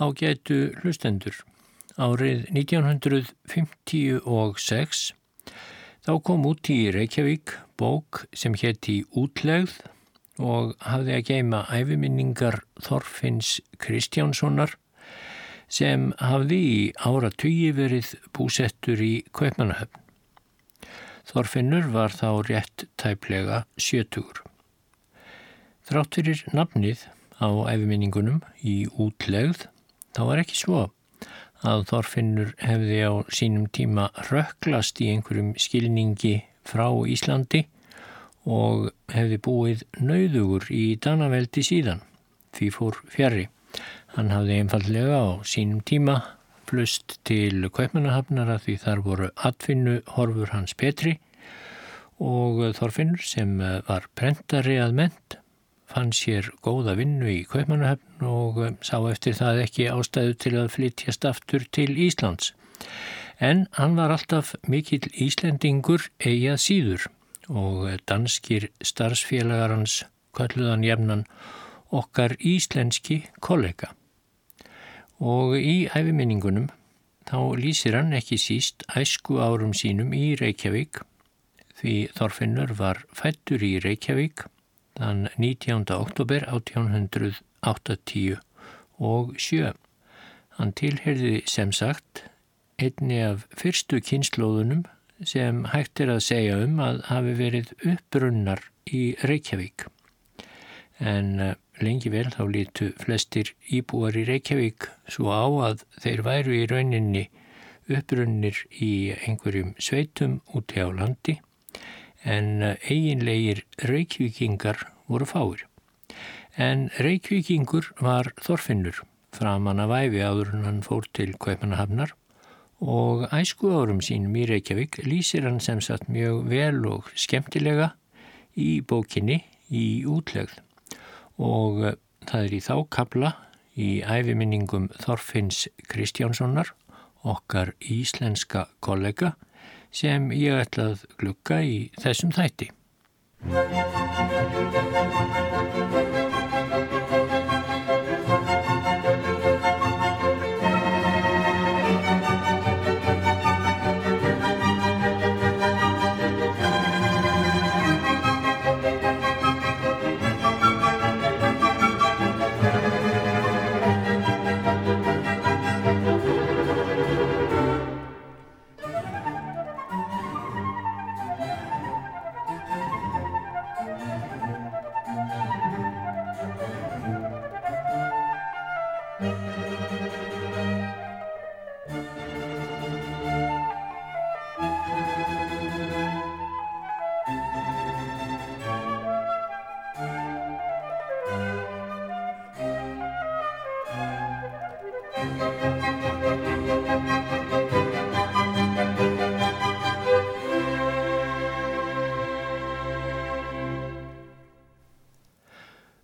Á getu hlustendur. Árið 1956 þá kom út í Reykjavík bók sem hétti Útlegð og hafði að geima æfiminningar Þorfinns Kristjánssonar sem hafði í ára tugi verið búsettur í Kaupmannahöfn. Þorfinnur var þá rétt tæplega sjötugur. Þrátt fyrir nafnið á æfiminningunum í útlegð þá var ekki svo að Þorfinnur hefði á sínum tíma röklast í einhverjum skilningi frá Íslandi og hefði búið nauðugur í Danaveldi síðan, því fór fjari. Hann hafði einfallega á sínum tíma flust til Kaupmannahafnara því þar voru atfinnu horfur hans Petri og Þorfinnur sem var prentari að ment fann sér góða vinnu í Kaupmannahöfn og um, sá eftir það ekki ástæðu til að flytjast aftur til Íslands. En hann var alltaf mikill Íslendingur eigað síður og danskir starfsfélagar hans kalluðan jefnan okkar íslenski kollega. Og í æfiminningunum þá lýsir hann ekki síst æsku árum sínum í Reykjavík því Þorfinnur var fættur í Reykjavík þann 19. oktober 1880 og sjö. Hann tilherði sem sagt einni af fyrstu kynnslóðunum sem hægt er að segja um að hafi verið uppbrunnar í Reykjavík. En eh, lengi vel þá lítu flestir íbúar í Reykjavík svo á að þeir væru í rauninni uppbrunnir í einhverjum sveitum úti á landi en eh, eiginlegir reykvíkingar voru fáir. En reykvíkingur var Þorfinnur, framann af æfi áður en hann fór til Kaupanahafnar og æsku árum sínum í Reykjavík lýsir hann sem sagt mjög vel og skemmtilega í bókinni í útlegð og eh, það er í þá kabla í æfiminningum Þorfinns Kristjánssonar, okkar íslenska kollega sem ég ætla að glukka í þessum þætti.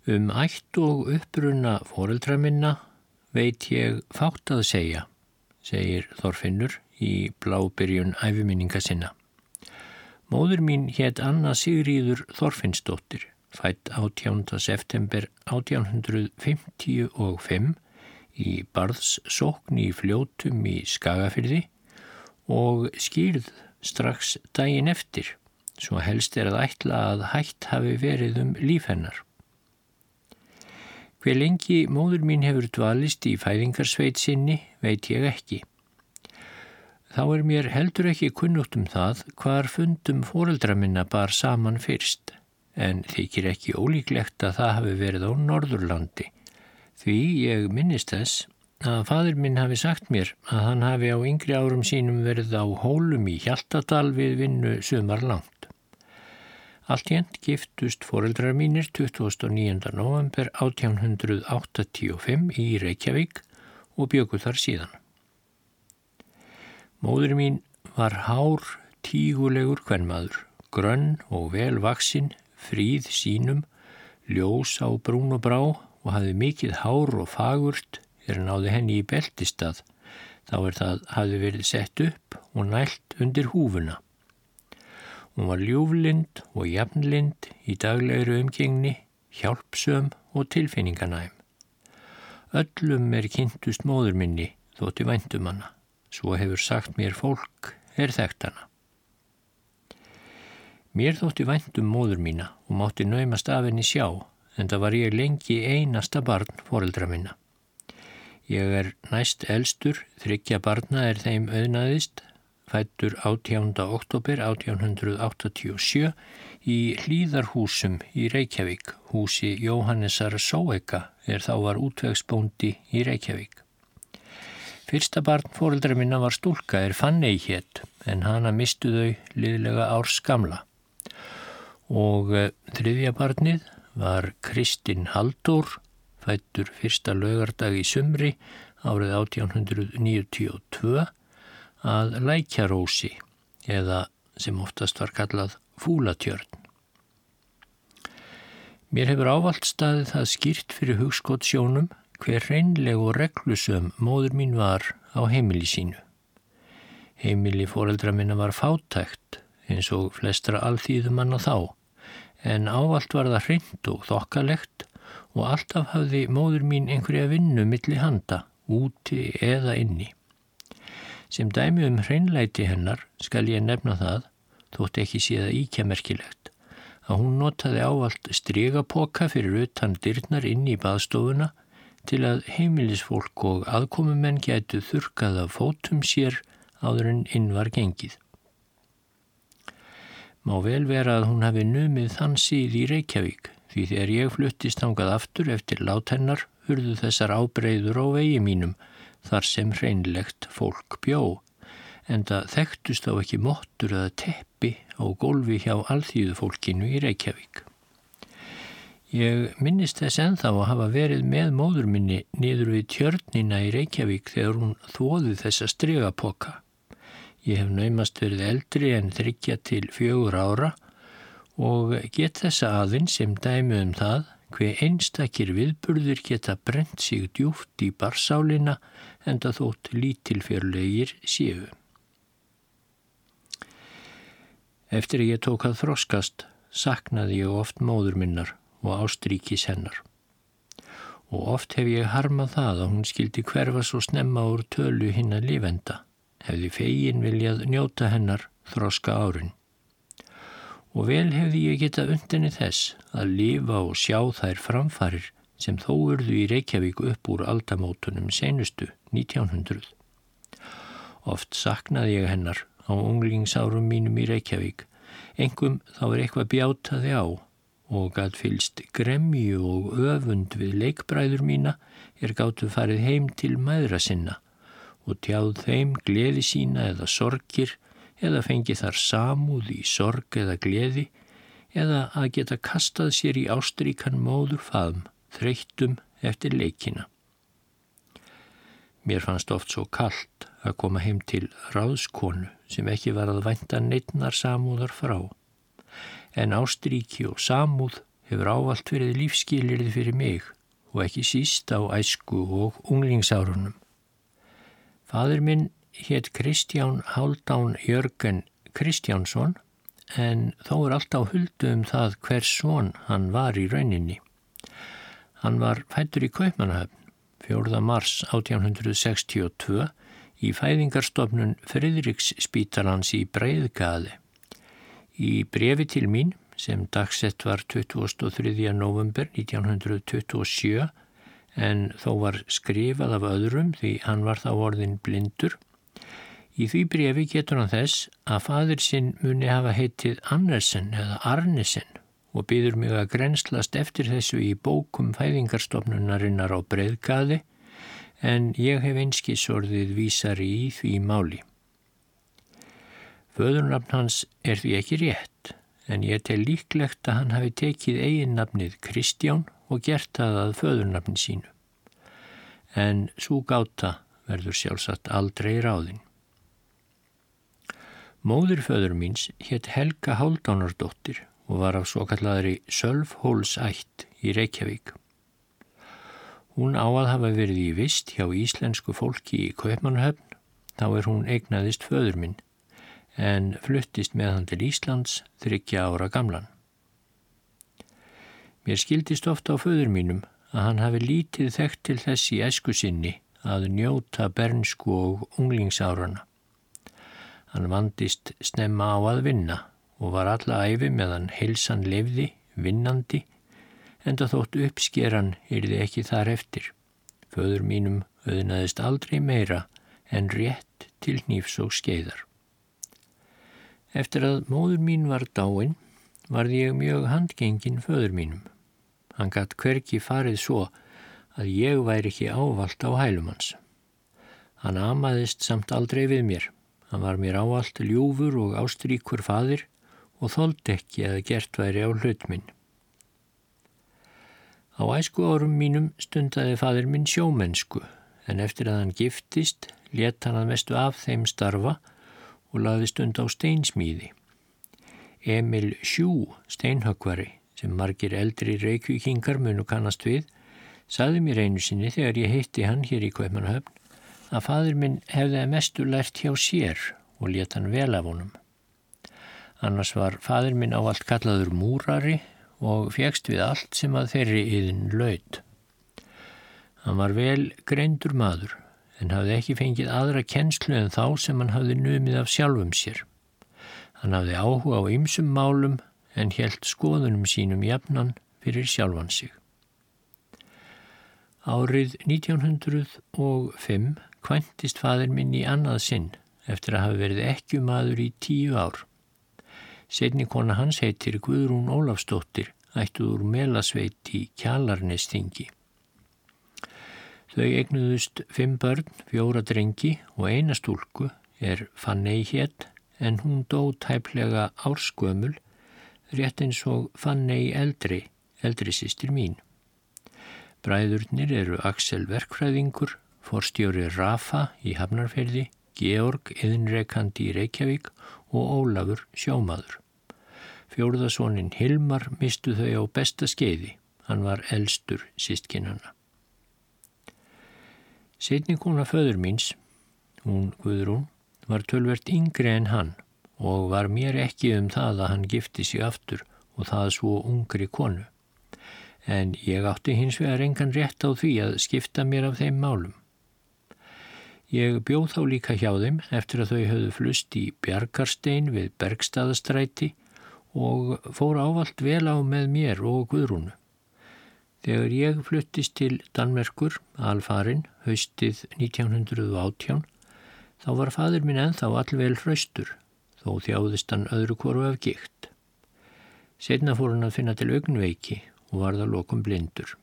Um ætt og uppbrunna fóreldra minna veit ég fátt að segja, segir Þorfinnur í blábyrjun æfiminninga sinna. Móður mín hétt Anna Sigríður Þorfinnsdóttir, fætt 18. september 1855 í barðssókn í fljótum í Skagafyrði og skýrð strax daginn eftir, svo helst er að ætla að hætt hafi verið um líf hennar. Hver lengi móður mín hefur dvalist í fæðingarsveit sinni veit ég ekki. Þá er mér heldur ekki kunnugt um það hvar fundum fóreldra minna bar saman fyrst, en þykir ekki ólíklegt að það hafi verið á Norðurlandi. Því ég minnist þess að fadur minn hafi sagt mér að hann hafi á yngri árum sínum verið á hólum í Hjaltadal við vinnu sumar langt. Allt jænt giftust foreldrar mínir 29. november 1885 í Reykjavík og bjöku þar síðan. Móður mín var hár tígulegur hvernmaður, grönn og vel vaksinn, fríð sínum, ljós á brún og brá og hafði mikið hár og fagurt þegar náði henni í beltistað, þá er það hafði verið sett upp og nælt undir húfuna. Hún var ljúflind og jafnlind í daglegri umgengni, hjálpsöm og tilfinninganæm. Öllum er kynntust móður minni þótti væntum hana. Svo hefur sagt mér fólk er þekkt hana. Mér þótti væntum móður mína og mátti naumast af henni sjá en það var ég lengi einasta barn foreldra minna. Ég er næst elstur, þryggja barna er þeim auðnaðist, fættur 18. oktober 1887 í hlýðarhúsum í Reykjavík, húsi Jóhannesar Sóeka er þá var útvegsbóndi í Reykjavík. Fyrsta barn fóreldra minna var stúlka er Fannei hétt en hana mistu þau liðlega árs gamla. Og eh, þriðja barnið var Kristinn Haldur fættur fyrsta lögardag í sumri árið 1892 að Lækjarósi eða sem oftast var kallað Fúlatjörn. Mér hefur ávalt staðið það skýrt fyrir hugskott sjónum hver reynleg og reglusum móður mín var á heimili sínu. Heimili fóreldra minna var fátækt eins og flestra alþýðumann á þá en ávalt var það hreint og þokkalegt og alltaf hafði móður mín einhverja vinnu milli handa, úti eða inni. Sem dæmi um hreinlæti hennar skal ég nefna það, þótt ekki séða íkjamerkilegt, að hún notaði ávalt stregapoka fyrir utan dyrnar inn í baðstofuna til að heimilisfólk og aðkomumenn gætu þurkað af fótum sér áður en inn var gengið. Má vel vera að hún hafi numið þann síð í Reykjavík því þegar ég fluttist hangað aftur eftir látennar hurðu þessar ábreyður á vegi mínum þar sem hreinlegt fólk bjó en það þekktust þá ekki móttur eða teppi á gólfi hjá alþýðu fólkinu í Reykjavík. Ég minnist þess enþá að hafa verið með móður minni niður við tjörnina í Reykjavík þegar hún þóði þessa stregapoka. Ég hef naumast verið eldri en þryggja til fjögur ára og get þessa aðinn sem dæmi um það hver einstakir viðburður geta brent sig djúft í barsálina en það þótt lítilfjörlegir séu. Eftir að ég tók að þroskast saknaði ég oft móður minnar og ástríkis hennar. Og oft hef ég harmað það að hún skildi hverfa svo snemma úr tölu hinn að lifenda, hefði fegin viljað njóta hennar þroska árin og vel hefði ég getað undinni þess að lifa og sjá þær framfarir sem þó urðu í Reykjavík upp úr aldamótunum senustu 1900. Oft saknaði ég hennar á unglingsárum mínum í Reykjavík, engum þá er eitthvað bjátaði á og gæt fylst gremju og öfund við leikbræður mína er gáttu farið heim til maðra sinna og tjáð þeim gleði sína eða sorgir eða fengi þar samúð í sorg eða gleði eða að geta kastað sér í ástríkan móður faðum, þreyttum eftir leikina. Mér fannst oft svo kallt að koma heim til ráðskonu sem ekki var að vænta neittnar samúðar frá. En ástríki og samúð hefur ávalt verið lífskilirði fyrir mig og ekki síst á æsku og unglingsárunum. Fadur minn hétt Kristján Haldán Jörgen Kristjánsson en þó er alltaf huldu um það hvers svon hann var í rauninni. Hann var fættur í Kaupmannahöfn 4. mars 1862 í fæðingarstofnun Fridriks spítalans í Breiðgaði. Í brefi til mín sem dagsett var 23. november 1927 en þó var skrifað af öðrum því hann var þá orðin blindur Í því brefi getur hann þess að fadir sinn muni hafa heitið Andersen eða Arnesen og býður mig að grenslast eftir þessu í bókum fæðingarstofnunarinnar á breyðgaði en ég hef einskisorðið vísari í því máli. Föðurnafn hans er því ekki rétt en ég tel líklegt að hann hafi tekið eiginnafnið Kristján og gert það að föðurnafn sínu. En svo gáta verður sjálfsagt aldrei ráðin. Móður föður míns hétt Helga Háldánardóttir og var af svo kallari Sölfhólsætt í Reykjavík. Hún á að hafa verið í vist hjá íslensku fólki í Kaupmannhöfn, þá er hún eignaðist föður minn, en fluttist með hann til Íslands þryggja ára gamlan. Mér skildist ofta á föður mínum að hann hafi lítið þekkt til þess í esku sinni að njóta bernsku og unglingsárana. Hann vandist snemma á að vinna og var alla æfi meðan heilsan lefði, vinnandi, en það þótt uppskeran yrði ekki þar eftir. Föður mínum auðnaðist aldrei meira en rétt til nýfs og skeiðar. Eftir að móður mín var dáin, varði ég mjög handgengin föður mínum. Hann gatt hverki farið svo að ég væri ekki ávalt á hælumans. Hann amaðist samt aldrei við mér. Hann var mér ávalt ljúfur og ástríkur fadir og þóld ekki að gert væri á hlutminn. Á æsku árum mínum stundaði fadir minn sjómennsku en eftir að hann giftist let hann að mestu af þeim starfa og laði stund á steinsmíði. Emil Sjú, steinhökvari, sem margir eldri reykvíkingar munu kannast við, saði mér einu sinni þegar ég heitti hann hér í Kveipanahöfn að fadur minn hefði mestu lært hjá sér og let hann vel af honum. Annars var fadur minn á allt kallaður múrari og fegst við allt sem að þeirri yðin laud. Hann var vel greindur maður en hafði ekki fengið aðra kennslu en þá sem hann hafði numið af sjálfum sér. Hann hafði áhuga á ymsum málum en helt skoðunum sínum jafnan fyrir sjálfan sig. Árið 1905 kvantist fadir minn í annað sinn eftir að hafa verið ekki maður í tíu ár. Setni kona hans heitir Guðrún Ólafstóttir, ættuð úr melasveit í Kjalarnestingi. Þau egnuðust fimm börn, fjóra drengi og eina stúlku er Fannei hétt en hún dó tæplega árskömmul rétt eins og Fannei eldri, eldri sýstir mín. Bræðurnir eru Axel Verkfræðingur, forstjóri Rafa í Hafnarferði, Georg Eðinreikandi í Reykjavík og Ólafur Sjómaður. Fjóruðasónin Hilmar mistu þau á besta skeiði, hann var elstur sístkinnana. Setnikona föður míns, hún Guðrún, var tölvert yngri en hann og var mér ekki um það að hann gifti sig aftur og það svo ungri konu. En ég átti hins vegar engan rétt á því að skipta mér af þeim málum. Ég bjóð þá líka hjá þeim eftir að þau höfðu flust í Bjarkarstein við Bergstaðastræti og fór ávalt vel á með mér og Guðrúnu. Þegar ég fluttist til Danmerkur, alfarin, haustið 1918, þá var fadur minn enþá allvel hraustur þó þjáðist hann öðru koru af gikt. Setna fór hann að finna til augnveiki og varða lokum blindur.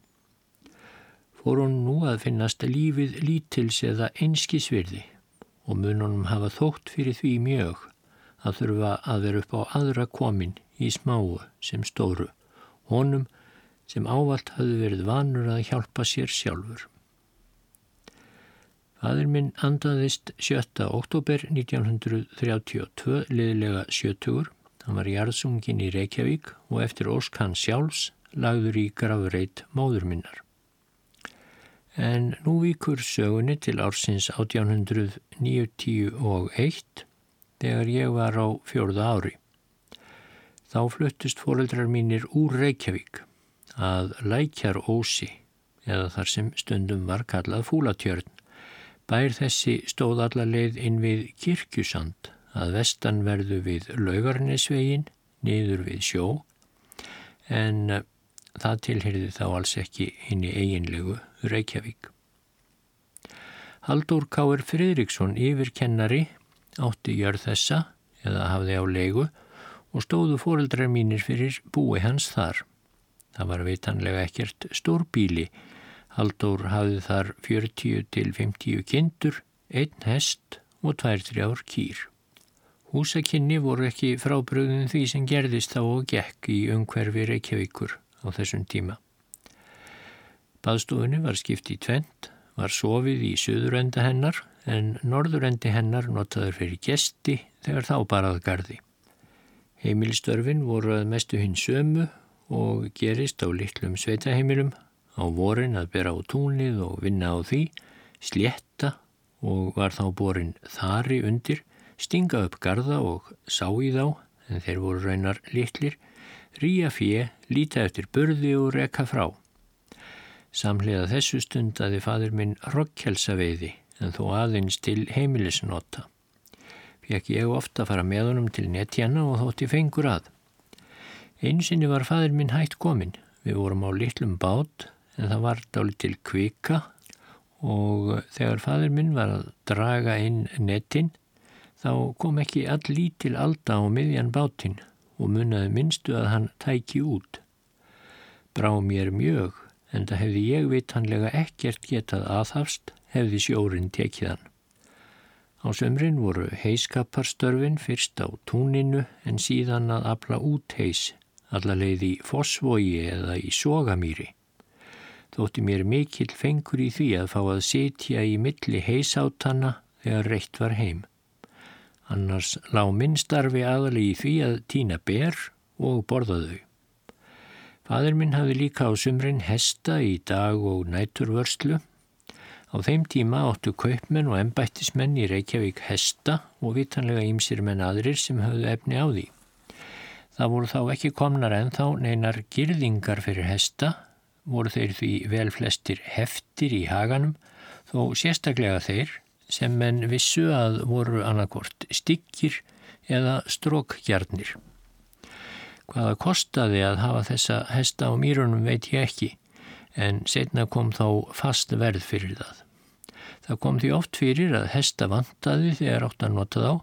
Fór hann nú að finnast lífið lítils eða einskisvirði og mun honum hafa þótt fyrir því mjög að þurfa að vera upp á aðra komin í smáu sem stóru, honum sem ávalt hafði verið vanur að hjálpa sér sjálfur. Fadur minn andaðist 7. oktober 1932 liðlega sjötugur. Hann var jarðsungin í Reykjavík og eftir ósk hann sjálfs lagður í grafurreit móður minnar. En nú vikur sögunni til ársins 1891 þegar ég var á fjörða ári. Þá fluttust fóreldrar mínir úr Reykjavík að lækjar ósi eða þar sem stundum var kallað fúlatjörn Bær þessi stóð alla leið inn við kirkjusand að vestan verðu við laugarnesvegin niður við sjó en það tilherði þá alls ekki inn í eiginlegu Reykjavík. Haldur Káur Fridriksson yfirkennari átti jörð þessa eða hafði á leigu og stóðu fóreldrar mínir fyrir búi hans þar. Það var vitanlega ekkert stórbíli Haldur hafði þar 40 til 50 kindur, einn hest og tvær þrjár kýr. Húsakinni voru ekki frábröðin því sem gerðist þá og gekk í umhverfi Reykjavíkur á þessum tíma. Baðstofunni var skipt í tvent, var sofið í söðurenda hennar en norðurendi hennar notaður fyrir gesti þegar þá barað gardi. Heimilstörfin voru að mestu hins sömu og gerist á litlum sveitaheimilum á vorin að bera á túnlið og vinna á því, slétta og var þá borin þari undir, stinga upp garda og sá í þá, en þeir voru raunar litlir, ríja fjö, líta eftir burði og reka frá. Samlega þessu stundaði fadur minn rokkjelsaveiði en þó aðeins til heimilisnota. Fekk ég ofta fara með honum til netjana og þótti fengur að. Einsinni var fadur minn hægt komin. Við vorum á litlum bát en það var dálit til kvika og þegar fadur minn var að draga inn netin þá kom ekki all lítil alda á miðjan bátinn og munnaði minnstu að hann tæki út. Brá mér mjög en það hefði ég vitanlega ekkert getað aðhafst hefði sjórin tekið hann. Á sömrin voru heiskaparstörfin fyrst á túninu en síðan að afla út heis, allalegð í fosvogi eða í sogamýri. Þótti mér mikill fengur í því að fá að sitja í milli heisátana þegar reitt var heim. Annars lág minnstarfi aðali í því að týna ber og borða þau. Fadur minn hafði líka á sumrin hesta í dag og næturvörslu. Á þeim tíma áttu kaupmenn og embættismenn í Reykjavík hesta og vitanlega ímsir menn aðrir sem hafðu efni á því. Það voru þá ekki komnar en þá neinar girðingar fyrir hesta, voru þeir því vel flestir heftir í haganum, þó sérstaklega þeir sem menn vissu að voru annarkort styggir eða strókgjarnir. Hvaða kostaði að hafa þessa hesta á mýrunum veit ég ekki, en setna kom þá fast verð fyrir það. Það kom því oft fyrir að hesta vantaði þegar átt að nota þá,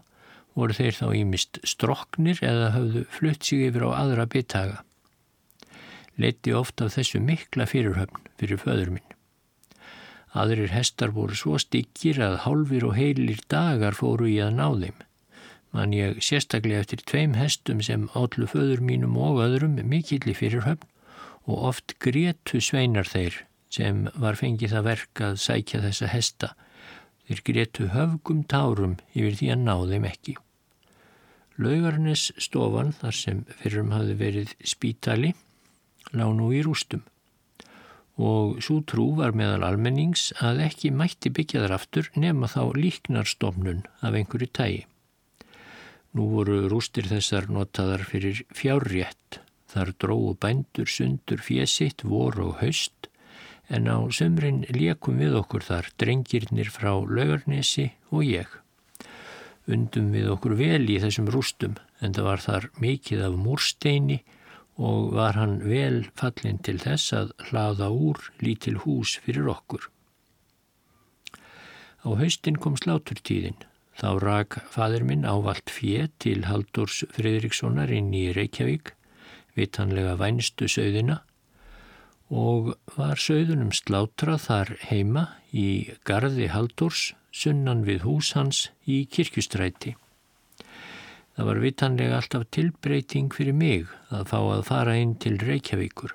voru þeir þá ímist stroknir eða höfðu flutt sig yfir á aðra byttaga. Leiti ofta af þessu mikla fyrirhöfn fyrir föður minn. Aðrir hestar voru svo styggir að hálfir og heilir dagar fóru í að ná þeim man ég sérstaklega eftir tveim hestum sem allu föður mínum og öðrum mikilli fyrir höfn og oft grétu sveinar þeir sem var fengið það verk að sækja þessa hesta. Þeir grétu höfgum tárum yfir því að ná þeim ekki. Laugarnes stofan þar sem fyrrum hafi verið spítali lág nú í rústum og svo trú var meðal almennings að ekki mætti byggjaðar aftur nema þá líknarstofnun af einhverju tægi. Nú voru rústir þessar notaðar fyrir fjárrétt. Þar dróðu bændur sundur fjesitt, vor og haust, en á sömrin liekum við okkur þar drengirnir frá laugarnesi og ég. Undum við okkur vel í þessum rústum, en það var þar mikið af múrsteini og var hann vel fallin til þess að hlaða úr lítil hús fyrir okkur. Á haustin kom sláturtíðin. Þá rak fadur minn ávalt fjö til Haldurs Fridrikssonar inn í Reykjavík, vitanlega vænstu söðina og var söðunum slátrað þar heima í gardi Haldurs sunnan við hús hans í kirkustræti. Það var vitanlega alltaf tilbreyting fyrir mig að fá að fara inn til Reykjavíkur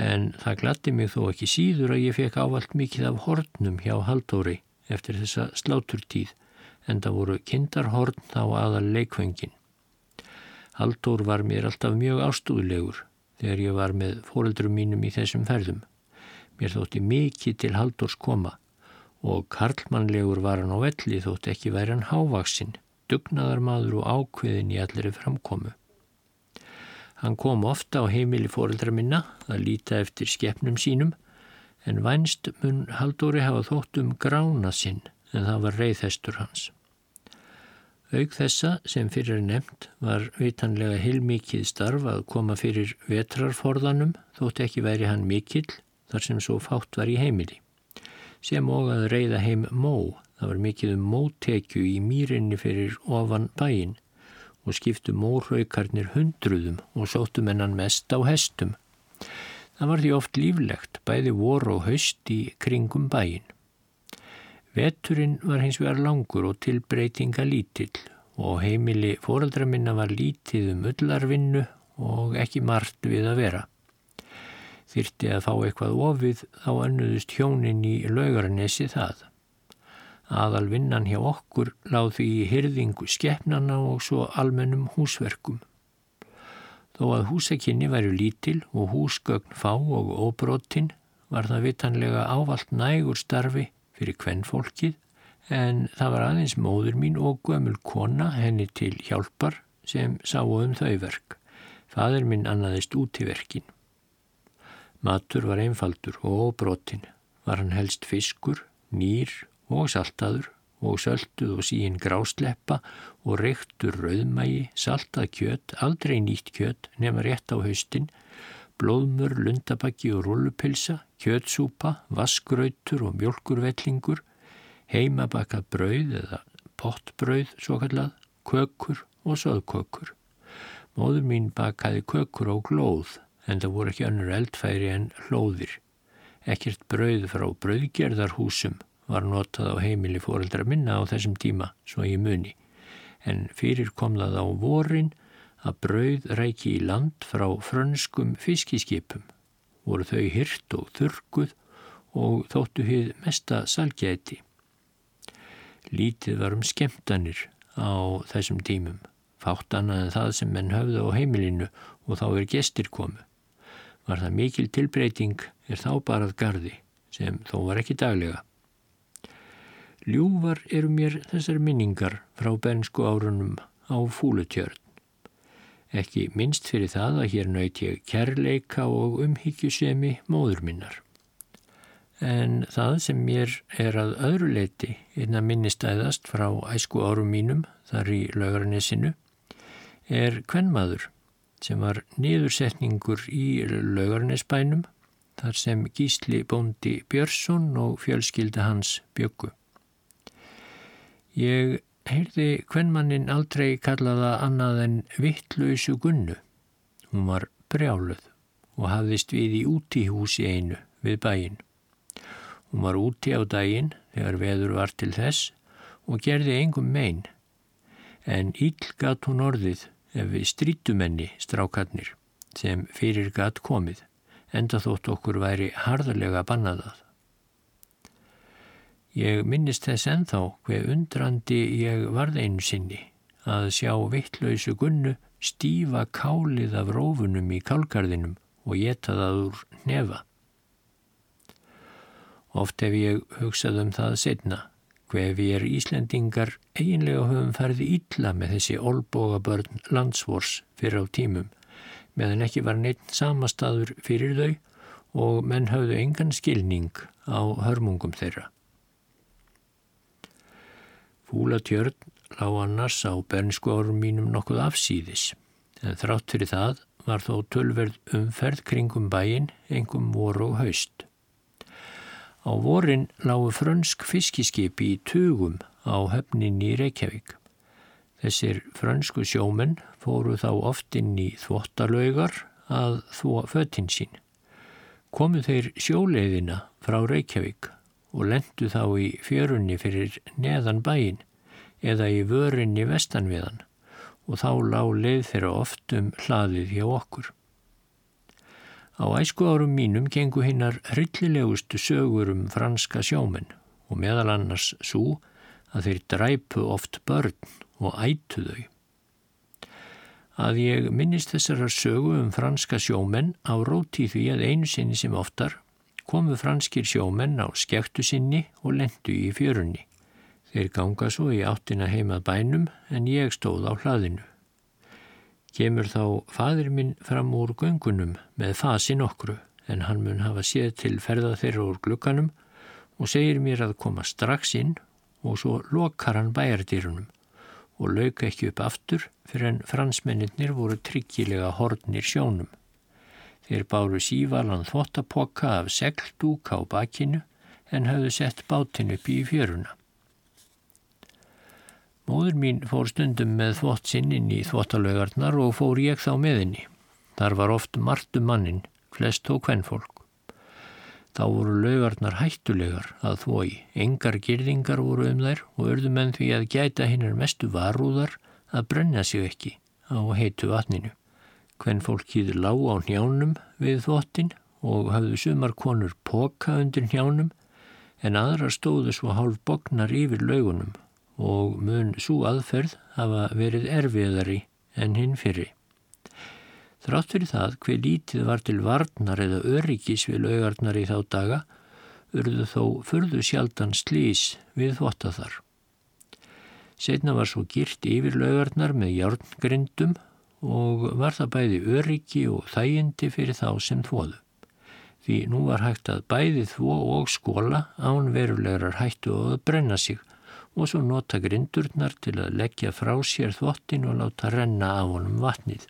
en það glatti mig þó ekki síður að ég fekk ávalt mikið af hornum hjá Haldóri eftir þessa sláturtíð en það voru kindarhorn þá aðal leikvöngin. Haldur var mér alltaf mjög ástúðlegur þegar ég var með fóreldrum mínum í þessum ferðum. Mér þótti mikið til Haldurs koma og karlmannlegur var hann á velli þótt ekki væri hann hávaksinn, dugnaðarmadur og ákveðin í allri framkomu. Hann kom ofta á heimili fóreldra minna að líta eftir skeppnum sínum en vænst mun Haldóri hafa þótt um grána sinn en það var reyðhestur hans. Aug þessa sem fyrir nefnt var vitanlega heilmikið starf að koma fyrir vetrarforðanum þótt ekki væri hann mikill þar sem svo fátt var í heimili. Sem og að reyða heim mó, það var mikið um mótekju í mýrinni fyrir ofan bæin og skiptu móraukarnir hundruðum og sóttu mennan mest á hestum. Það var því oft líflegt, bæði vor og haust í kringum bæin. Veturinn var hins vegar langur og tilbreytinga lítill og heimili fóraldra minna var lítið um öllarvinnu og ekki margt við að vera. Þyrti að fá eitthvað ofið þá önnuðust hjónin í laugarnesi það. Aðal vinnan hjá okkur láð því í hyrðingu skeppnana og svo almennum húsverkum. Þó að húsakinni væru lítil og húsgögn fá og óbrotinn var það vitanlega ávalt nægur starfi fyrir kvennfólkið en það var aðeins móður mín og gömul kona henni til hjálpar sem sá um þau verk. Fadur minn annaðist út í verkin. Matur var einfaldur og óbrotin. Var hann helst fiskur, nýr og saltaður og sölduð og síinn grásleppa og reyktur rauðmægi, saltað kjött, aldrei nýtt kjött nema rétt á haustin, blóðmur, lundabakki og rullupilsa, kjöttsúpa, vaskrautur og mjölkurvellingur, heimabakað brauð eða pottbrauð svo kallað, kökur og söðkökur. Móður mín bakaði kökur á glóð en það voru ekki önnur eldfæri en hlóðir. Ekkert brauð frá brauðgerðarhúsum var notað á heimili fóreldra minna á þessum tíma, svo ég muni. En fyrir kom það á vorin að brauð ræki í land frá frönskum fiskiskipum. Voru þau hyrt og þurkuð og þóttu hið mesta salgæti. Lítið var um skemtanir á þessum tímum. Fátt annað en það sem menn höfðu á heimilinu og þá er gestir komu. Var það mikil tilbreyting er þá barað gardi sem þó var ekki daglega. Ljúvar eru mér þessar minningar frá bensku árunum á fúlutjörn. Ekki minnst fyrir það að hér nöyt ég kærleika og umhyggjusemi móður minnar. En það sem mér er að öðru leiti einna minnistæðast frá æsku árum mínum þar í laugarnesinu er kvennmaður sem var niðursetningur í laugarnesbænum þar sem Gísli Bóndi Björnsson og fjölskylda hans byggu. Ég heyrði hvernmannin aldrei kallaða annað en vittlausu gunnu. Hún var brjáluð og hafðist við í útihúsi einu við bæin. Hún var úti á daginn þegar veður var til þess og gerði engum megin. En íll gatt hún orðið ef við strítumenni strákarnir sem fyrir gatt komið enda þótt okkur væri harðarlega bannaðað. Ég minnist þess enþá hver undrandi ég varð einu sinni að sjá vittlausu gunnu stífa kálið af rófunum í kálgarðinum og geta það úr nefa. Oft hef ég hugsað um það setna, hver við er Íslendingar eiginlega höfum ferði ítla með þessi olboga börn landsvors fyrir á tímum, meðan ekki var neitt samastadur fyrir þau og menn hafðu engan skilning á hörmungum þeirra. Fúlatjörn lág annars á bernsku árum mínum nokkuð afsýðis, en þrátt fyrir það var þó tölverð umferð kringum bæin, engum voru og haust. Á vorin lágu frönsk fiskiskipi í tugum á höfnin í Reykjavík. Þessir frönsku sjómenn fóru þá oft inn í þvottalaugar að þvó föttin sín. Komu þeir sjóleiðina frá Reykjavík og lendu þá í fjörunni fyrir neðan bæin eða í vörinni vestan við hann og þá lág leið þeirra oft um hlaðið hjá okkur. Á æsku árum mínum gengu hinnar hryllilegustu sögur um franska sjómen og meðal annars svo að þeir dræpu oft börn og ætu þau. Að ég minnist þessara sögu um franska sjómen á róti því að einu sinni sem oftar komu franskir sjómenn á skektu sinni og lendu í fjörunni. Þeir ganga svo í áttina heimað bænum en ég stóð á hlaðinu. Kemur þá fadir minn fram úr göngunum með fasi nokkru en hann mun hafa séð til ferða þeirra úr glukkanum og segir mér að koma strax inn og svo lokar hann bæjardýrunum og lauka ekki upp aftur fyrir en fransmennir voru tryggilega hornir sjónum. Þeir báru sívalan þvottapoka af segldúk á bakinu en hafðu sett bátinn upp í fjöruna. Móður mín fór stundum með þvott sinn inn í þvottalaugarnar og fór ég þá með henni. Þar var oft martu mannin, flest og kvennfólk. Þá voru laugarnar hættulegar að þvoi, engar girðingar voru um þær og örðu menn því að gæta hinnar mestu varúðar að brenna sig ekki á heitu vatninu. Hvenn fólkið lág á njánum við þvottin og hafðu sumar konur poka undir njánum en aðra stóðu svo hálf bognar yfir laugunum og mun svo aðferð hafa verið erfiðari en hinn fyrri. Þrátt fyrir það hver lítið var til varnar eða öryggis við laugarnar í þá daga urðu þó fyrðu sjaldan slís við þvotta þar. Setna var svo girt yfir laugarnar með járngrindum og var það bæði öryggi og þægindi fyrir þá sem þvoðu. því nú var hægt að bæði þvó og skóla án verulegar hættu að brenna sig og svo nota grindurnar til að leggja frá sér þvottin og láta renna af honum vatnið.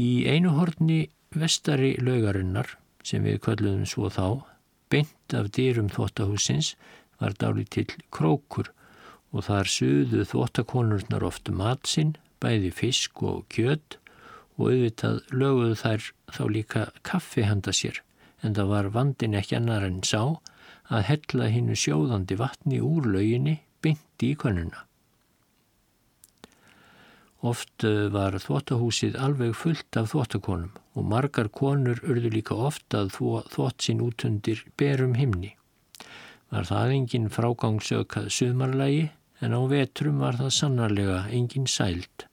Í einu horni vestari laugarinnar, sem við kvöldluðum svo þá, beint af dýrum þvóttahúsins var dáli til krókur og þar suðu þvóttakonurnar oftu matsinn, bæði fisk og kjöt og auðvitað löguðu þær þá líka kaffi handa sér en það var vandin ekki annar en sá að hella hinnu sjóðandi vatni úr lauginni bynti í konuna. Oft eh, var þvóttahúsið alveg fullt af þvóttakonum og margar konur urðu líka ofta að þvótt sinn út undir berum himni. Var það engin frágangsökað sumarlægi en á vetrum var það sannarlega engin sælt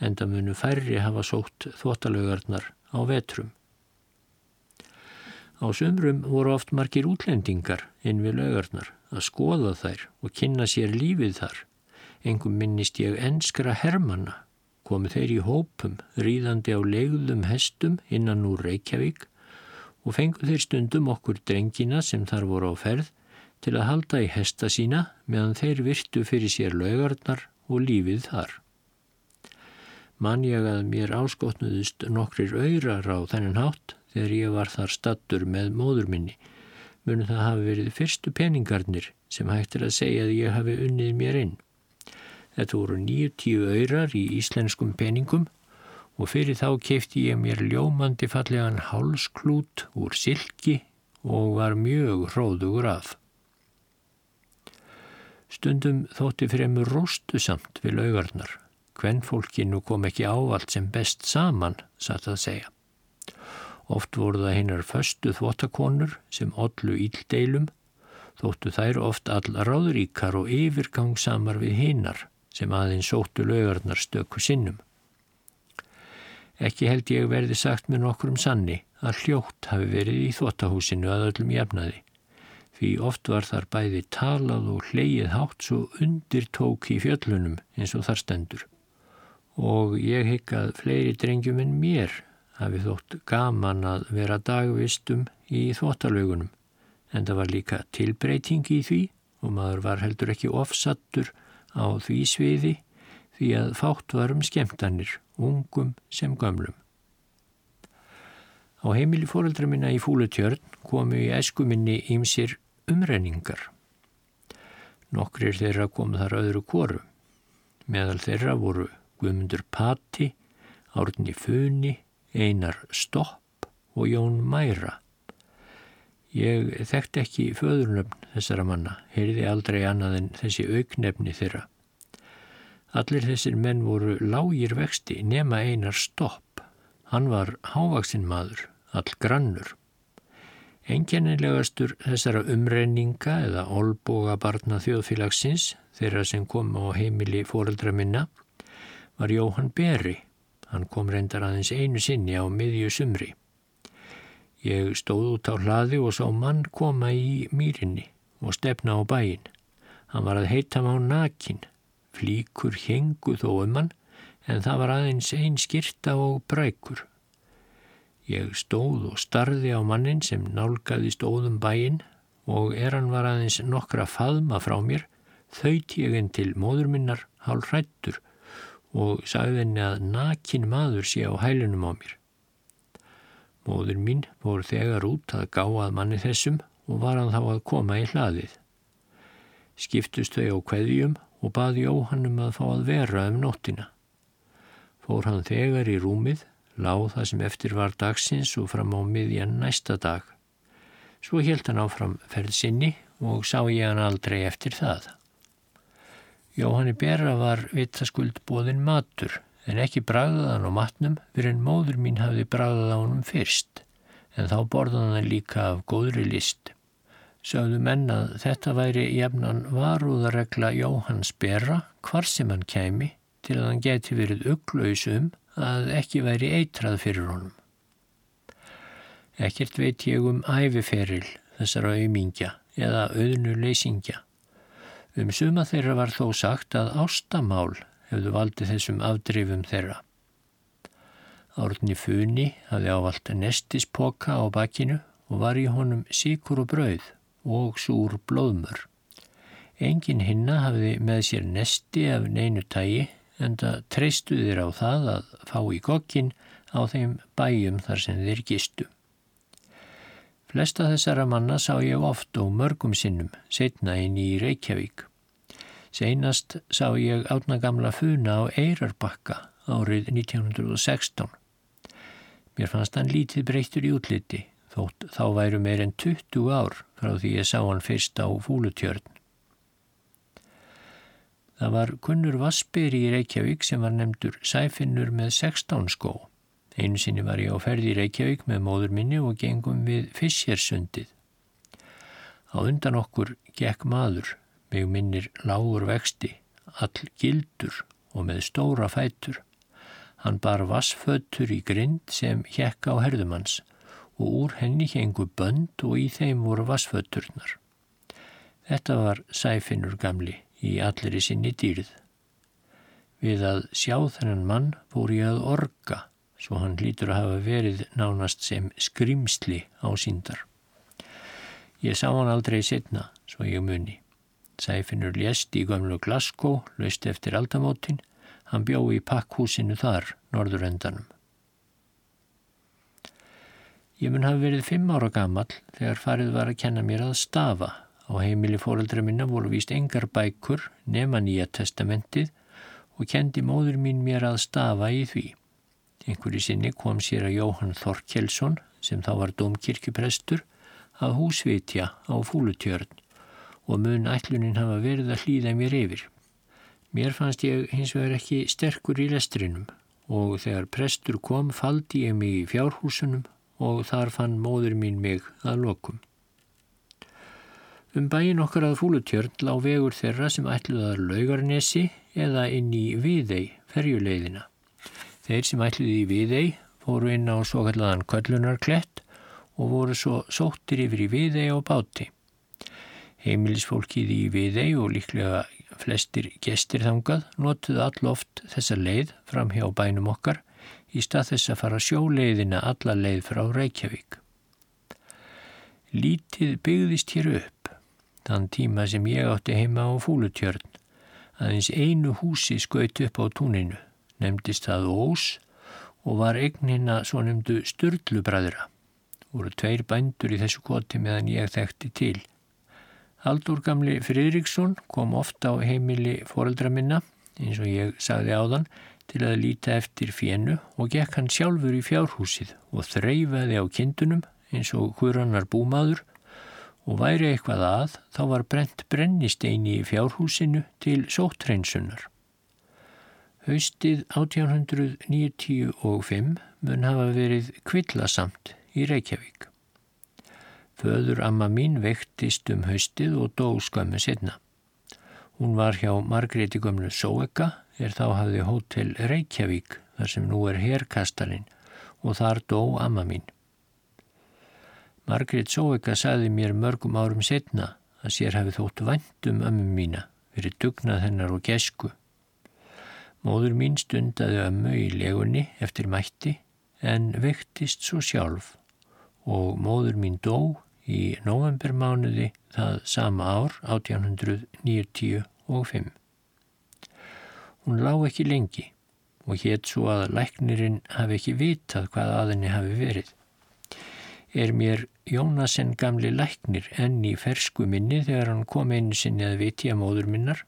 en það munu færri hafa sótt þvóttalögarnar á vetrum. Á sömrum voru oft margir útlendingar inn við lögarnar að skoða þær og kynna sér lífið þar. Engum minnist ég enskra hermanna, komu þeir í hópum, ríðandi á legðum hestum innan úr Reykjavík og fengu þeir stundum okkur drengina sem þar voru á ferð til að halda í hesta sína meðan þeir virtu fyrir sér lögarnar og lífið þar man ég að mér áskotnuðust nokkrir öyrar á þennan hátt þegar ég var þar stattur með móður minni. Munu það hafi verið fyrstu peningarnir sem hægtir að segja að ég hafi unnið mér inn. Þetta voru 90 öyrar í íslenskum peningum og fyrir þá kefti ég mér ljómandi fallegan hálsklút úr silki og var mjög hróðugur af. Stundum þótti fremur róstu samt við laugarnar Kvennfólkinu kom ekki ávalt sem best saman, satt að segja. Oft voru það hinnar föstu þvottakonur sem ollu íldeilum, þóttu þær oft all ráðríkar og yfirgangsamar við hinnar sem aðeins sóttu laugarnar stöku sinnum. Ekki held ég verði sagt með nokkrum sanni að hljótt hafi verið í þvottahúsinu að öllum jafnaði, því oft var þar bæði talað og hleyið hátt svo undir tók í fjöllunum eins og þar stendur og ég hygg að fleiri drengjum en mér hafi þótt gaman að vera dagvistum í þvóttalögunum en það var líka tilbreyting í því og maður var heldur ekki ofsattur á því sviði því að fátt var um skemtanir, ungum sem gömlum. Á heimili fóreldra minna í Fúlutjörn komu í eskuminni ímsir umrenningar. Nokkrir þeirra kom þar öðru kóru. Meðal þeirra voru Guðmundur Patti, Árni Funi, Einar Stopp og Jón Mæra. Ég þekkt ekki föðurnöfn þessara manna, heyrði aldrei annað en þessi auknefni þeirra. Allir þessir menn voru lágir vexti nema Einar Stopp. Hann var hávaksinn maður, all grannur. Enginnilegastur þessara umrenninga eða olboga barna þjóðfélagsins, þeirra sem kom á heimili fóreldra minna, var Jóhann Berri. Hann kom reyndar aðeins einu sinni á miðju sumri. Ég stóð út á hlaði og sá mann koma í mýrinni og stefna á bæin. Hann var að heita má nakin. Flíkur hengu þó um hann en það var aðeins einn skirta og brækur. Ég stóð og starði á mannin sem nálgaði stóðum bæin og er hann var aðeins nokkra faðma frá mér, þauðt ég en til móður minnar hálf hrættur og sagði henni að nakin maður sé á hælunum á mér. Móður mín voru þegar út að gáað manni þessum og var hann þá að koma í hlaðið. Skiptust þau á kveðjum og baði óhannum að fá að vera um nóttina. Fór hann þegar í rúmið, láð það sem eftir var dagsins og fram á miðjan næsta dag. Svo helt hann áfram ferð sinni og sá ég hann aldrei eftir það. Jóhanni Bera var vitaskuld bóðin matur en ekki bragðaðan á matnum fyrir en móður mín hafði bragðað á honum fyrst en þá borðaði hann líka af góðri list. Sögðu mennað þetta væri jafnan varúðaregla Jóhanns Bera hvar sem hann kæmi til að hann geti verið ugglausum að ekki væri eitrað fyrir honum. Ekkert veit ég um æfiferil þessara auðmingja eða auðnu leysingja Um suma þeirra var þó sagt að ástamál hefðu valdið þessum afdrifum þeirra. Árni Funi hafði ávalt nestispoka á bakinu og var í honum síkur og brauð og súr blóðmör. Engin hinna hafði með sér nesti af neinu tægi en það treystuðir á það að fá í kokkin á þeim bæjum þar sem þeir gistu. Flesta þessara manna sá ég oft og mörgum sinnum setna inn í Reykjavík. Seinast sá ég átna gamla funa á Eirarbakka árið 1916. Mér fannst hann lítið breyttur í útliti þótt þá væru meir en 20 ár frá því ég sá hann fyrst á fúlutjörn. Það var kunnur Vassberi í Reykjavík sem var nefndur Sæfinnur með 16 skó. Einu sinni var ég á ferði í Reykjavík með móður minni og gengum við Fissjersundið. Á undan okkur gekk maður, mig minnir lágur vexti, all gildur og með stóra fætur. Hann bar vassfötur í grind sem hjekk á herðumanns og úr henni hengu bönd og í þeim voru vassföturnar. Þetta var Sæfinnur gamli í allir í sinni dýrð. Við að sjá þennan mann fór ég að orga, svo hann hlýtur að hafa verið nánast sem skrimsli á síndar. Ég sá hann aldrei setna, svo ég muni. Sæfinnur lést í gömlu Glasgow, löst eftir aldamótin, hann bjó í pakkhúsinu þar, norðurendanum. Ég mun hafa verið fimm ára gammal þegar farið var að kenna mér að stafa Á heimili fóreldra minna voru víst engar bækur nema nýja testamentið og kendi móður mín mér að stafa í því. Einhverju sinni kom sér að Jóhann Þorkjelsson, sem þá var domkirkjuprestur, að húsvitja á fúlutjörn og mun ætlunin hafa verið að hlýða mér yfir. Mér fannst ég hins vegar ekki sterkur í lestrinum og þegar prestur kom faldi ég mig í fjárhúsunum og þar fann móður mín mig að lokum. Um bæin okkar að fúlutjörn lá vegur þeirra sem ætluðar laugarnesi eða inn í Viðei, ferjuleiðina. Þeir sem ætluði í Viðei fóru inn á svo kallaðan köllunarklett og voru svo sóttir yfir í Viðei á báti. Heimilisfólkið í Viðei og líklega flestir gestir þangað notuðu alloft þessa leið fram hjá bænum okkar í stað þess að fara sjóleiðina alla leið frá Reykjavík. Lítið byggðist hér upp þann tíma sem ég átti heima á fúlutjörn. Aðeins einu húsi skaut upp á túninu, nefndist það Ós og var eignina svo nefndu Sturlubræðra. Voru tveir bændur í þessu koti meðan ég þekkti til. Haldur gamli Fridriksson kom ofta á heimili foreldra minna, eins og ég sagði áðan, til að líta eftir fjennu og gekk hann sjálfur í fjárhúsið og þreyfaði á kindunum eins og hverannar búmaður og væri eitthvað að þá var brent brennisteini í fjárhúsinu til sóttreynsunar. Haustið 1895 mun hafa verið kvillasamt í Reykjavík. Föður amma mín vektist um haustið og dó skömmu setna. Hún var hjá Margréti gömlu Sóeka er þá hafði hótel Reykjavík þar sem nú er herkastalinn og þar dó amma mín. Margrét Sóeka saði mér mörgum árum setna að sér hafi þótt vandum ömmu mína verið dugnað hennar og gesku. Móður mín stundaði ömmu í legunni eftir mætti en vektist svo sjálf og móður mín dó í novembermánuði það sama ár 1895. Hún lág ekki lengi og hétt svo að læknirinn hafi ekki vitað hvað aðinni hafi verið er mér Jónasen gamli læknir enn í fersku minni þegar hann kom einu sinni að vitja móður minnar.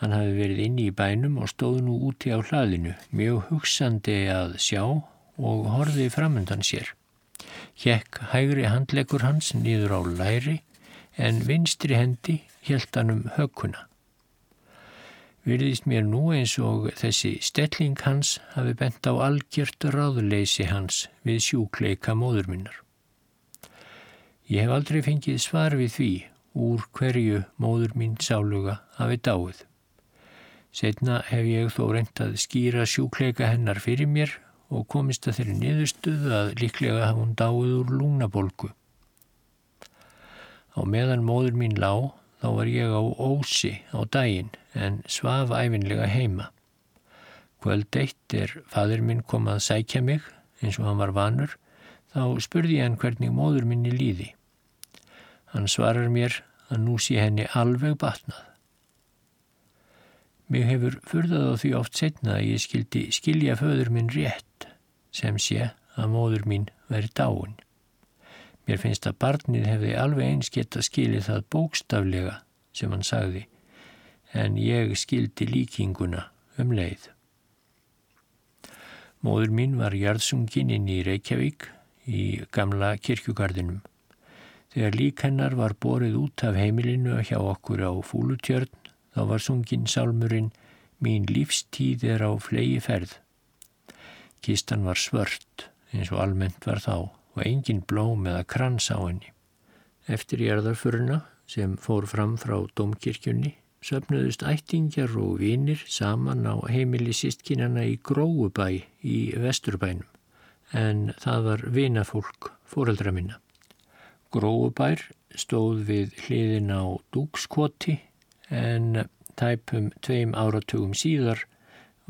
Hann hafi verið inni í bænum og stóð nú úti á hlaðinu, mjög hugsandi að sjá og horfið framundan sér. Hjekk hægri handleggur hans nýður á læri en vinstri hendi hjælt hann um hökkuna. Virðist mér nú eins og þessi stelling hans hafi bent á algjört ráðleysi hans við sjúkleika móður minnar. Ég hef aldrei fengið svar við því úr hverju móður mín sáluga hafi dáið. Setna hef ég þó reynt að skýra sjúkleika hennar fyrir mér og komist að þeirri niðurstuðu að líklega hafa hún dáið úr lúnabolgu. Á meðan móður mín lág þá var ég á ósi á daginn en svaf æfinlega heima. Kvöld eitt er fadur minn kom að sækja mig eins og hann var vanur, þá spurði ég hann hvernig móður minni líði. Hann svarar mér að nú sé henni alveg batnað. Mig hefur furðað á því oft setna að ég skildi skilja föður minn rétt sem sé að móður mín veri dáin. Mér finnst að barnið hefði alveg eins geta skilið það bókstaflega sem hann sagði en ég skildi líkinguna um leið. Móður mín var jarðsungin inn í Reykjavík í gamla kirkjugarðinum. Þegar lík hennar var borið út af heimilinu hjá okkur á fúlutjörn þá var sungin sálmurinn Mín lífstíð er á flegi ferð. Kistan var svört eins og almennt var þá og engin blóm eða krans á henni. Eftir jarðarfuruna sem fór fram frá domkirkjunni söpnuðust ættingjar og vinir saman á heimili sístkinana í Gróubæ í Vesturbænum en það var vinafólk fóreldra minna. Gróubær stóð við hliðin á Dúkskoti en tæpum tveim áratugum síðar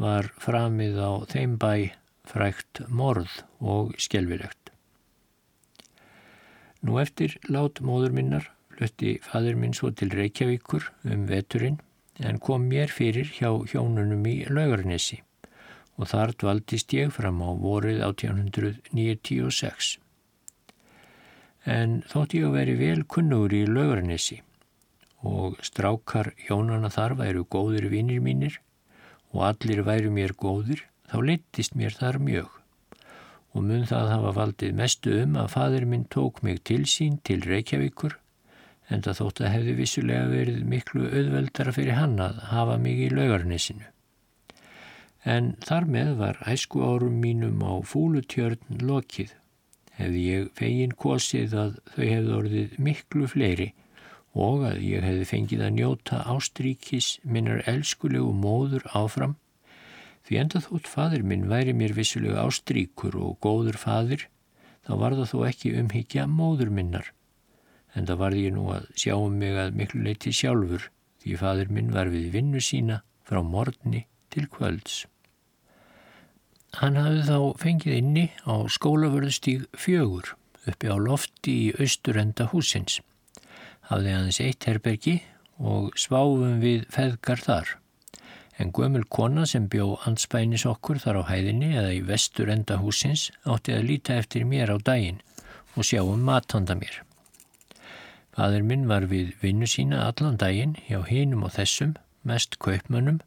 var framið á þeim bæ frækt morð og skjelvilegt. Nú eftir lát móður minnar flutti fadur minn svo til Reykjavíkur um veturinn en kom mér fyrir hjá hjónunum í Laugarnesi og þar dvaldist ég fram á vorið 1896. En þótt ég að veri vel kunnur í Laugarnesi og strákar hjónana þar væru góðir vinnir mínir og allir væru mér góðir, þá litist mér þar mjög og mun það hafa valdið mestu um að fadur minn tók mig til sín til Reykjavíkur en það þótt að hefði vissulega verið miklu auðveldara fyrir hann að hafa mig í laugarnesinu. En þar með var æsku árum mínum á fúlutjörn lokið. Hefði ég fegin kosið að þau hefði orðið miklu fleiri og að ég hefði fengið að njóta ástríkis minnar elskulegu móður áfram því enda þótt fadir minn væri mér vissulega ástríkur og góður fadir þá var það þó ekki umhyggja móður minnar en það varði ég nú að sjá um mig að miklu leiti sjálfur því fadur minn var við vinnu sína frá morgni til kvölds. Hann hafði þá fengið inni á skólavörðstíg fjögur uppi á lofti í austurenda húsins. Hafði hans eitt herbergi og sváfum við feðgar þar. En gömul kona sem bjó anspænis okkur þar á hæðinni eða í vesturenda húsins átti að líta eftir mér á daginn og sjá um matanda mér. Fadur minn var við vinnu sína allan daginn hjá hinum og þessum, mest kaupmönnum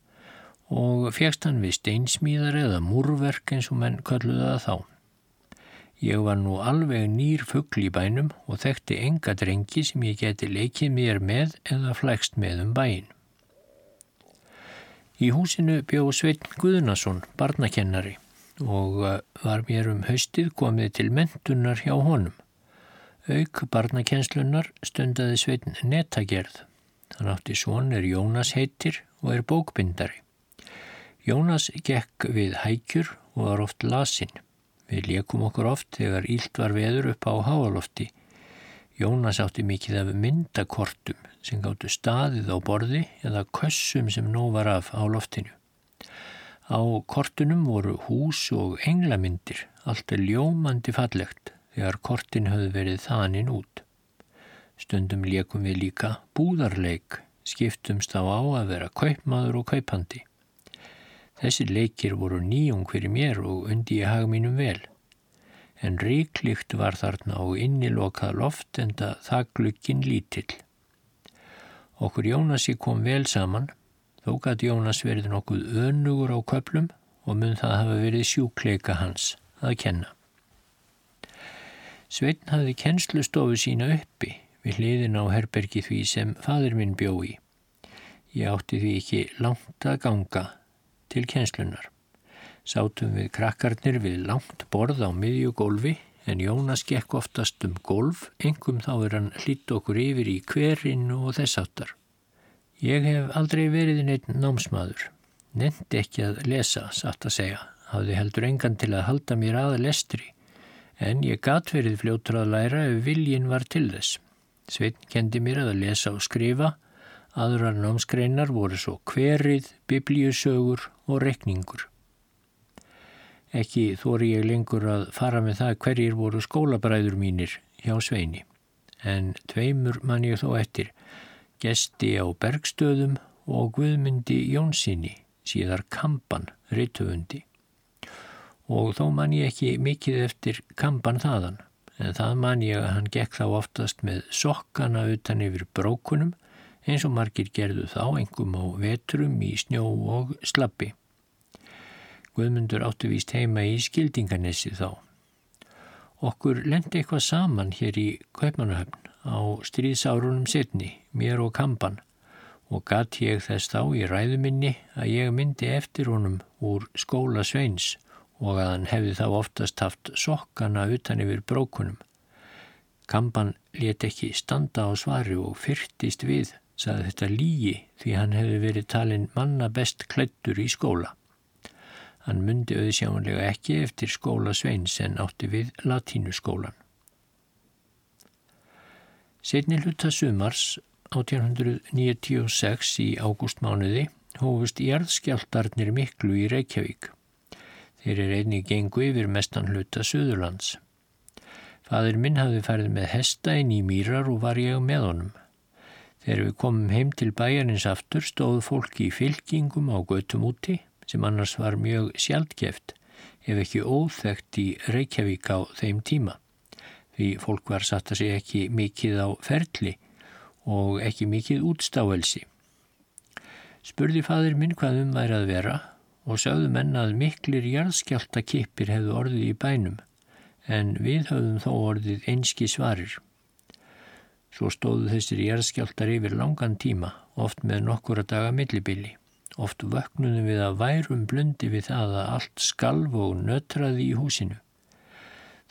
og fegst hann við steinsmíðar eða múrverk eins og menn kölluða það þá. Ég var nú alveg nýr fuggl í bænum og þekkti enga drengi sem ég geti leikið mér með eða flækst með um bæin. Í húsinu bjó Sveitn Guðnason, barnakennari og uh, var mér um haustið komið til mentunar hjá honum. Auk barnakenslunar stundaði Sveitn netagerð. Hann átti svonir Jónas heitir og er bókbindari. Jónas gekk við hækjur og var oft lasinn. Við leikum okkur oft þegar ílt var veður upp á háalofti. Jónas átti mikið af myndakortum sem gáttu staðið á borði eða kössum sem nóg var af á loftinu. Á kortunum voru hús og englamyndir, allt er ljómandi fallegt þegar kortin höfðu verið þaninn út. Stundum leikum við líka búðarleik, skiptumst á á að vera kaupmaður og kaupandi. Þessi leikir voru nýjung fyrir mér og undi ég hag mínum vel. En ríklikt var þarna og innilokað loft en það glukkin lítill. Okkur Jónasi kom vel saman, þó gæti Jónas verið nokkuð önugur á köplum og mun það hafa verið sjúkleika hans að kenna. Sveitn hafði kennslustofu sína uppi við hliðin á herbergi því sem fadur minn bjó í. Ég átti því ekki langt að ganga til kennslunar. Sátum við krakkarnir við langt borð á miðjugólfi en Jónas gekk oftast um golf, engum þá er hann hlýtt okkur yfir í hverinn og þess áttar. Ég hef aldrei verið neitt námsmaður. Nendi ekki að lesa, satt að segja. Hafði heldur engan til að halda mér aða lestri en ég gat verið fljóttur að læra ef viljin var til þess. Sveitn kendi mér að lesa og skrifa, aðrar námskreinar voru svo hverið, biblíusögur og rekningur. Ekki þóri ég lengur að fara með það hverjir voru skólabræður mínir hjá Sveini. En tveimur mann ég þó eftir, gesti á Bergstöðum og Guðmundi Jónssoni, síðar Kampan, rittufundi. Og þó mann ég ekki mikið eftir Kampan þaðan, en það mann ég að hann gekk þá oftast með sokkana utan yfir brókunum eins og margir gerðu þá engum á vetrum í snjó og slappi. Guðmundur áttu víst heima í skildinganessi þá. Okkur lendi eitthvað saman hér í Kaupmannahöfn á stríðsárunum setni, mér og kampan, og gatt ég þess þá í ræðuminni að ég myndi eftir honum úr skóla Sveins og að hann hefði þá oftast haft sokkana utan yfir brókunum. Kampan let ekki standa á svari og fyrtist við saði þetta lígi því hann hefði verið talinn manna best klættur í skóla. Hann myndi auðsjámanlega ekki eftir skóla Sveins en átti við latínuskólan. Setni hluta sumars 1896 í ágústmánuði hófust jarðskjáltarnir miklu í Reykjavík. Þeir er einnig gengu yfir mestan hluta Suðurlands. Fadur minn hafði færið með hesta inn í mýrar og var ég með honum. Þegar við komum heim til bæjarins aftur stóð fólki í fylkingum á götum úti sem annars var mjög sjaldgeft ef ekki óþægt í Reykjavík á þeim tíma. Því fólk var satt að segja ekki mikið á ferli og ekki mikið útstáelsi. Spurði fadur minn hvað um væri að vera og sagðu menna að miklir jarðskjáltakipir hefðu orðið í bænum en við höfðum þó orðið einski svarir. Svo stóðu þessir jæðskjáltar yfir langan tíma, oft með nokkura daga millibili. Oft vöknunum við að værum blundi við það að allt skalv og nötraði í húsinu.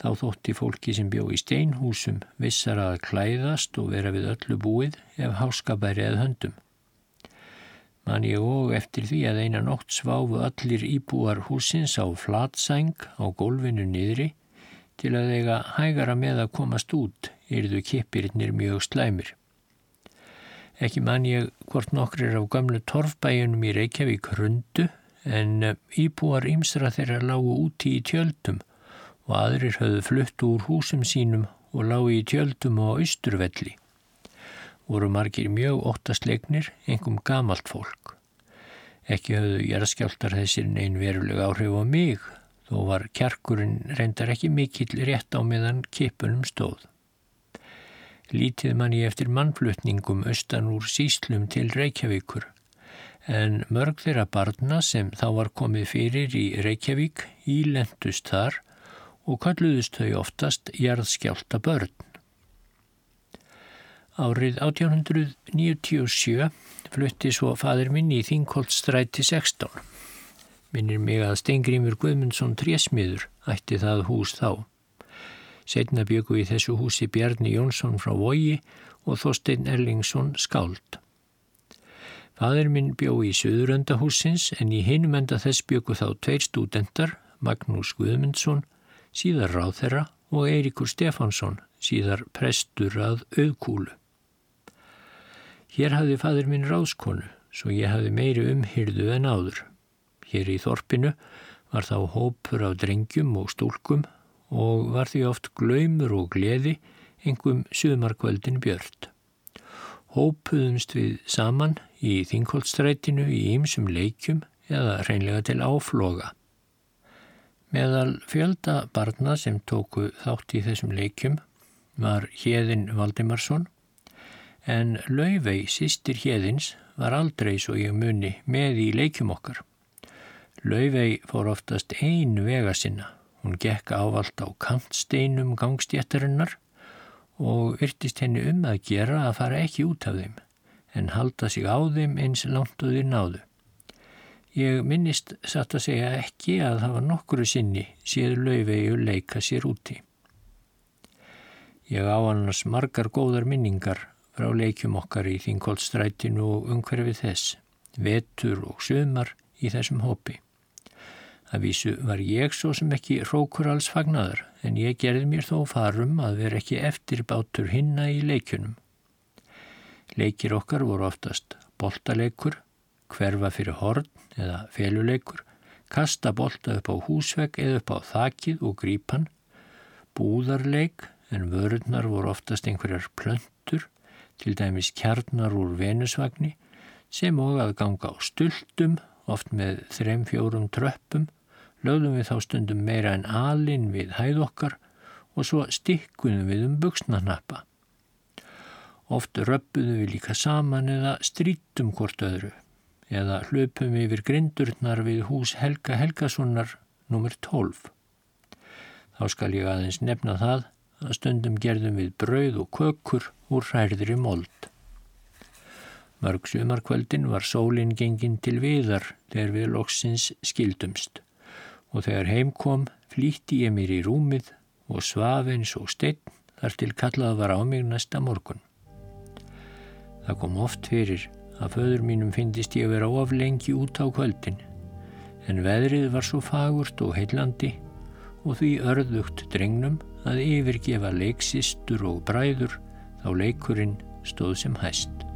Þá þótti fólki sem bjó í steinhúsum vissar að klæðast og vera við öllu búið ef háskabæri eða höndum. Man ég og eftir því að eina nótt sváfu allir íbúar húsins á flatsæng á gólfinu niðri til að eiga hægara með að komast út yrðu kippirinnir mjög slæmir. Ekki man ég hvort nokkrir á gamlu torfbæjunum í Reykjavík hrundu en eh, íbúar ymsra þeirra lágu úti í tjöldum og aðrir höfðu flutt úr húsum sínum og lágu í tjöldum á austurvelli. Voru margir mjög óttastleiknir, engum gamalt fólk. Ekki höfðu jæraskjáltar þessir neyn verulega áhrif á mig, þó var kjarkurinn reyndar ekki mikill rétt á meðan kipunum stóð lítið manni eftir mannflutningum austan úr síslum til Reykjavíkur en mörg þeirra barna sem þá var komið fyrir í Reykjavík ílendust þar og kalluðust þau oftast jarðskjálta börn. Árið 1897 flutti svo fadur minn í Þingholtstræti 16. Minnir mig að Steingrímur Guðmundsson trésmiður ætti það hús þá. Setna byggu í þessu húsi Bjarni Jónsson frá Vogi og Þorstein Erlingsson skáld. Fadur minn bjó í Suðuröndahúsins en í hinum enda þess byggu þá tveir stúdendar, Magnús Guðmundsson, síðar Ráþerra og Eirikur Stefánsson, síðar prestur að auðkúlu. Hér hafði fadur minn ráskonu, svo ég hafði meiri umhyrðu en áður. Hér í Þorpinu var þá hópur af drengjum og stúlkum og var því oft glaumur og gleði engum sumarkvöldin björnt. Hópuðumst við saman í þingholtstrætinu í ýmsum leikjum eða reynlega til áfloga. Meðal fjölda barna sem tóku þátt í þessum leikjum var Hjeðin Valdimarsson en Lauvei, sýstir Hjeðins, var aldrei svo ég muni með í leikjum okkar. Lauvei fór oftast ein vega sinna Hún gekk ávalt á kantsteinum gangstjættarinnar og virtist henni um að gera að fara ekki út af þeim, en halda sig á þeim eins langt og þeir náðu. Ég minnist satt að segja ekki að það var nokkuru sinni séð laufegu leika sér úti. Ég á annars margar góðar minningar frá leikjum okkar í Þingolstrætinu og umhverfið þess, vetur og sömar í þessum hópi. Að vísu var ég svo sem ekki rókur alls fagnadur en ég gerði mér þó farum að vera ekki eftir bátur hinna í leikjunum. Leikir okkar voru oftast boltaleikur, hverfa fyrir horn eða feluleikur, kasta bolta upp á húsvegg eða upp á þakið og grípan, búðarleik en vörurnar voru oftast einhverjar plöntur, til dæmis kjarnar úr venusvagni, sem og að ganga á stultum, oft með þrem fjórum tröppum, lögðum við þá stundum meira en alin við hæð okkar og svo stikkunum við um buksnarnappa. Oft röppuðum við líka saman eða strítum hvort öðru eða hlupum yfir grindurnar við hús Helga Helgasonar nr. 12. Þá skal ég aðeins nefna það að stundum gerðum við brauð og kökur úr hærðri mold. Mörg sumarkvöldin var sólinn gengin til viðar þegar við loksins skildumst og þegar heim kom flýtti ég mér í rúmið og svaf eins og steinn þar til kallað var á mig næsta morgun. Það kom oft fyrir að föður mínum finnist ég vera of lengi út á kvöldin en veðrið var svo fagurt og heillandi og því örðugt drengnum að yfirgefa leiksistur og bræður þá leikurinn stóð sem hæst.